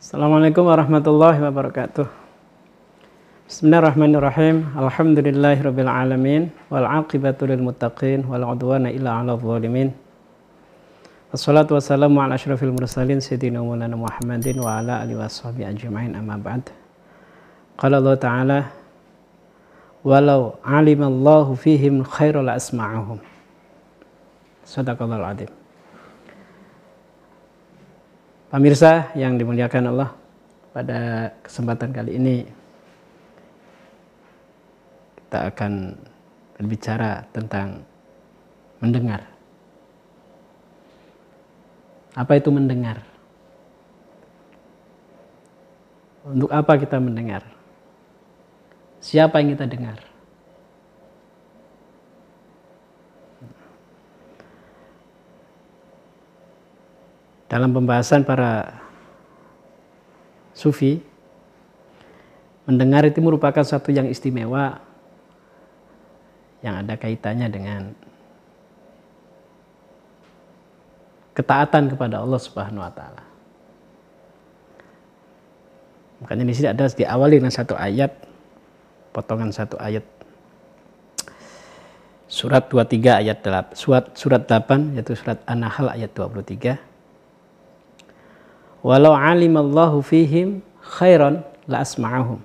Assalamualaikum warahmatullahi wabarakatuh. Bismillahirrahmanirrahim. Alhamdulillahirabbil alamin wal aqibatu lil muttaqin wal udwana illa 'alal zalimin. Wassalatu wassalamu ala asyrafil mursalin sayyidina Maulana Muhammadin wa ala alihi washabihi ajma'in amma ba'd. Qala Allah Ta'ala walau alimallahu fihim khairal asma'ahum. Sadaqallahul adzim. Pemirsa yang dimuliakan Allah, pada kesempatan kali ini kita akan berbicara tentang mendengar. Apa itu mendengar? Untuk apa kita mendengar? Siapa yang kita dengar? Dalam pembahasan para sufi mendengar itu merupakan satu yang istimewa yang ada kaitannya dengan ketaatan kepada Allah Subhanahu wa taala. Makanya di sini ada diawali dengan satu ayat potongan satu ayat surat 23 ayat 8 surat surat 8 yaitu surat An-Nahl ayat 23 walau alimallahu fihim khairan la asma'ahum.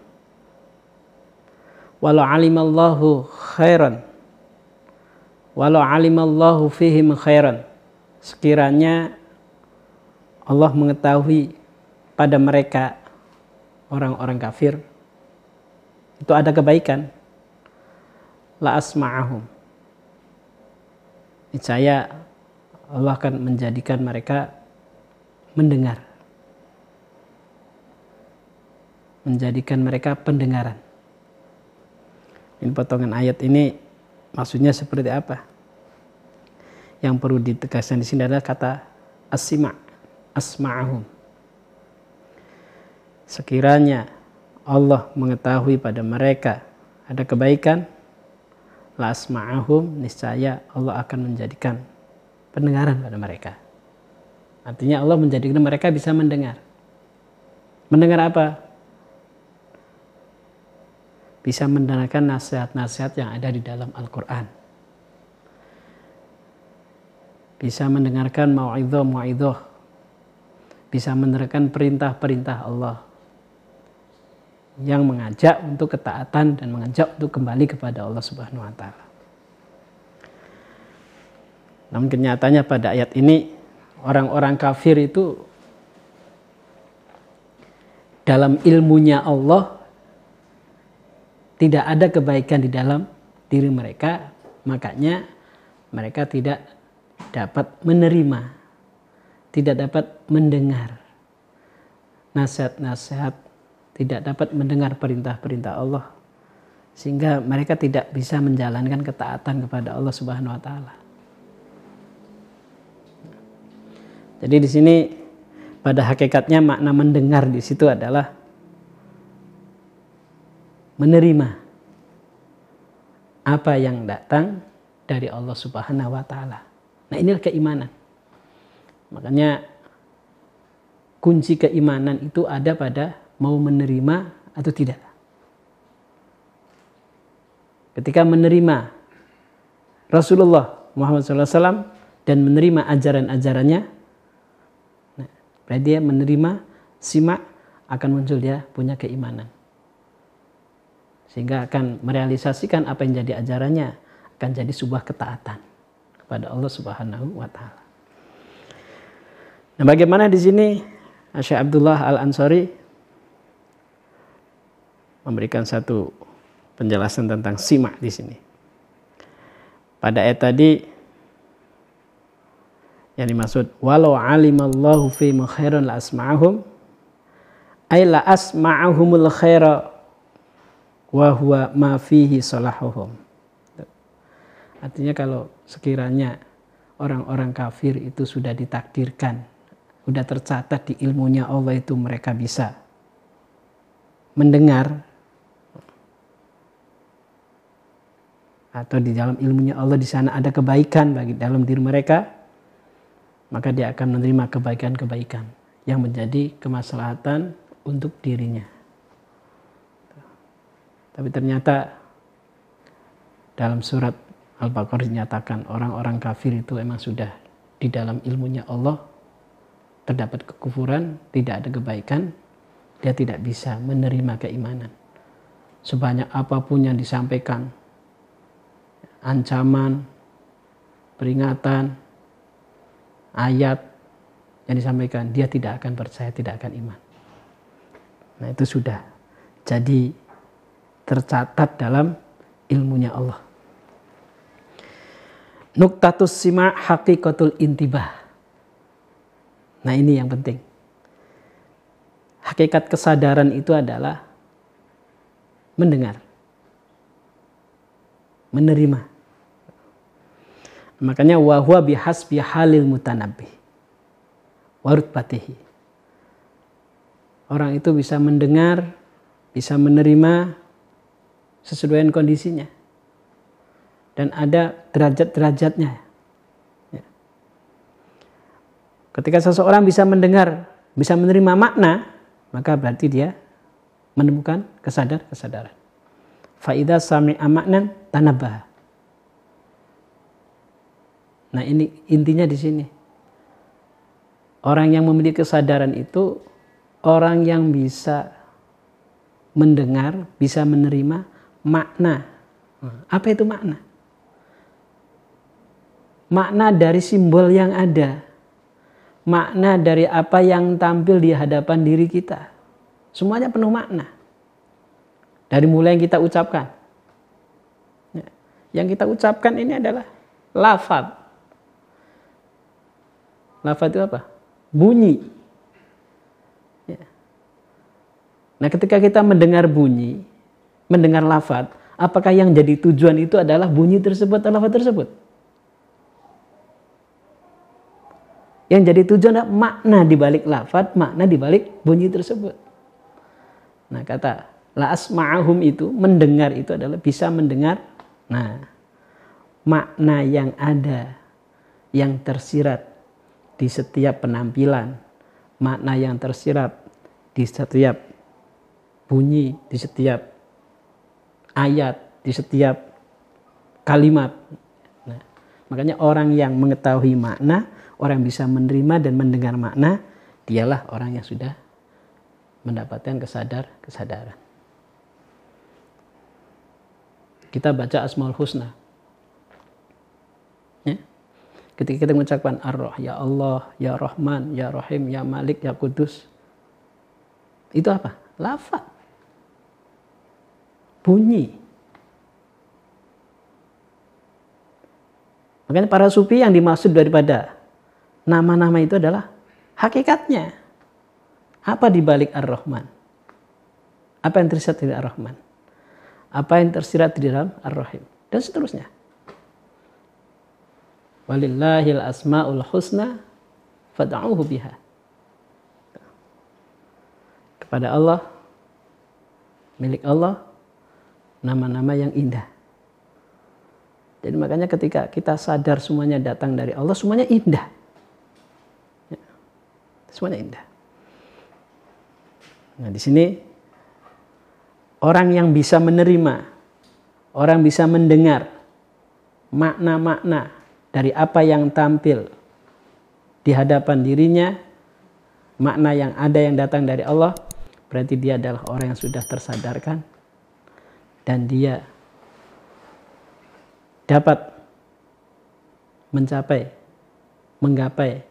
Walau alimallahu khairan. Walau alimallahu fihim khairan. Sekiranya Allah mengetahui pada mereka orang-orang kafir itu ada kebaikan. La asma'ahum. Niscaya Allah akan menjadikan mereka mendengar menjadikan mereka pendengaran. Ini potongan ayat ini maksudnya seperti apa? Yang perlu ditegaskan di sini adalah kata asima, asma'ahum. Sekiranya Allah mengetahui pada mereka ada kebaikan, la asma'ahum, niscaya Allah akan menjadikan pendengaran pada mereka. Artinya Allah menjadikan mereka bisa mendengar. Mendengar apa? Bisa mendengarkan nasihat-nasihat yang ada di dalam Al-Quran. Bisa mendengarkan mau'idhah. Bisa mendengarkan perintah-perintah Allah. Yang mengajak untuk ketaatan dan mengajak untuk kembali kepada Allah Subhanahu wa taala. Namun kenyataannya pada ayat ini orang-orang kafir itu dalam ilmunya Allah tidak ada kebaikan di dalam diri mereka, makanya mereka tidak dapat menerima, tidak dapat mendengar nasihat-nasihat, tidak dapat mendengar perintah-perintah Allah, sehingga mereka tidak bisa menjalankan ketaatan kepada Allah Subhanahu wa taala. Jadi di sini pada hakikatnya makna mendengar di situ adalah menerima apa yang datang dari Allah Subhanahu wa taala. Nah, inilah keimanan. Makanya kunci keimanan itu ada pada mau menerima atau tidak. Ketika menerima Rasulullah Muhammad SAW dan menerima ajaran-ajarannya, nah, berarti dia menerima simak akan muncul dia punya keimanan sehingga akan merealisasikan apa yang jadi ajarannya akan jadi sebuah ketaatan kepada Allah Subhanahu wa taala. Nah, bagaimana di sini Syekh Abdullah Al Ansari memberikan satu penjelasan tentang simak di sini. Pada ayat tadi yang dimaksud walau alimallahu fi khairan la asma'ahum ay la asma'ahumul khaira wa huwa ma fihi salahuhum. Artinya kalau sekiranya orang-orang kafir itu sudah ditakdirkan, sudah tercatat di ilmunya Allah itu mereka bisa mendengar atau di dalam ilmunya Allah di sana ada kebaikan bagi dalam diri mereka, maka dia akan menerima kebaikan-kebaikan yang menjadi kemaslahatan untuk dirinya. Tapi ternyata dalam surat Al-Baqarah dinyatakan orang-orang kafir itu emang sudah di dalam ilmunya Allah terdapat kekufuran, tidak ada kebaikan, dia tidak bisa menerima keimanan. Sebanyak apa pun yang disampaikan, ancaman, peringatan, ayat yang disampaikan, dia tidak akan percaya, tidak akan iman. Nah itu sudah jadi tercatat dalam ilmunya Allah. Nuktatus sima hakikatul intibah. Nah ini yang penting. Hakikat kesadaran itu adalah mendengar. Menerima. Makanya wahwa bihasbi halil mutanabih. Warut patihi. Orang itu bisa mendengar, bisa menerima sesuai kondisinya. Dan ada derajat-derajatnya. Ketika seseorang bisa mendengar, bisa menerima makna, maka berarti dia menemukan kesadar-kesadaran. Faidah sami amaknan tanabah. Nah ini intinya di sini. Orang yang memiliki kesadaran itu orang yang bisa mendengar, bisa menerima makna. Apa itu makna? Makna dari simbol yang ada makna dari apa yang tampil di hadapan diri kita. Semuanya penuh makna. Dari mulai yang kita ucapkan. Ya. Yang kita ucapkan ini adalah lafad. Lafad itu apa? Bunyi. Ya. Nah ketika kita mendengar bunyi, mendengar lafad, apakah yang jadi tujuan itu adalah bunyi tersebut atau lafad tersebut? Yang jadi tujuan adalah makna di balik lafad, makna di balik bunyi tersebut. Nah, kata la asma'ahum itu mendengar itu adalah bisa mendengar. Nah, makna yang ada yang tersirat di setiap penampilan, makna yang tersirat di setiap bunyi, di setiap ayat, di setiap kalimat. Nah, makanya orang yang mengetahui makna orang yang bisa menerima dan mendengar makna, dialah orang yang sudah mendapatkan kesadar kesadaran. Kita baca Asmaul Husna. Ya. Ketika kita mengucapkan Ar-Roh, Ya Allah, Ya Rahman, Ya Rahim, Ya Malik, Ya Kudus. Itu apa? Lafaz. Bunyi. Makanya para sufi yang dimaksud daripada nama-nama itu adalah hakikatnya. Apa di balik Ar-Rahman? Apa yang tersirat di Ar-Rahman? Apa yang tersirat di dalam Ar-Rahim? Dan seterusnya. Walillahil asma'ul husna fad'uhu biha. Kepada Allah, milik Allah, nama-nama yang indah. Jadi makanya ketika kita sadar semuanya datang dari Allah, semuanya indah. Semuanya indah. Nah, di sini orang yang bisa menerima, orang bisa mendengar makna-makna dari apa yang tampil di hadapan dirinya, makna yang ada yang datang dari Allah, berarti dia adalah orang yang sudah tersadarkan dan dia dapat mencapai, menggapai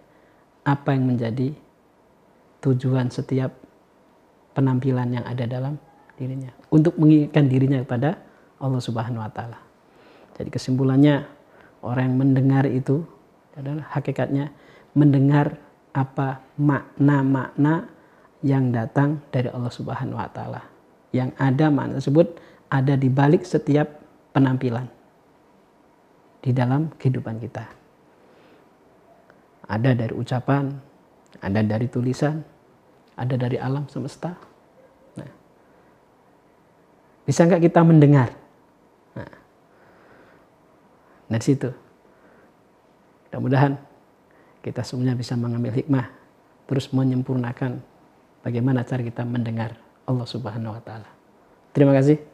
apa yang menjadi tujuan setiap penampilan yang ada dalam dirinya untuk mengingatkan dirinya kepada Allah Subhanahu wa taala. Jadi kesimpulannya orang yang mendengar itu adalah hakikatnya mendengar apa makna-makna yang datang dari Allah Subhanahu wa taala. Yang ada makna tersebut ada di balik setiap penampilan di dalam kehidupan kita. Ada dari ucapan, ada dari tulisan, ada dari alam semesta. Nah, bisa nggak kita mendengar? Nah, dari situ, mudah-mudahan kita semuanya bisa mengambil hikmah terus menyempurnakan bagaimana cara kita mendengar Allah Subhanahu wa taala. Terima kasih.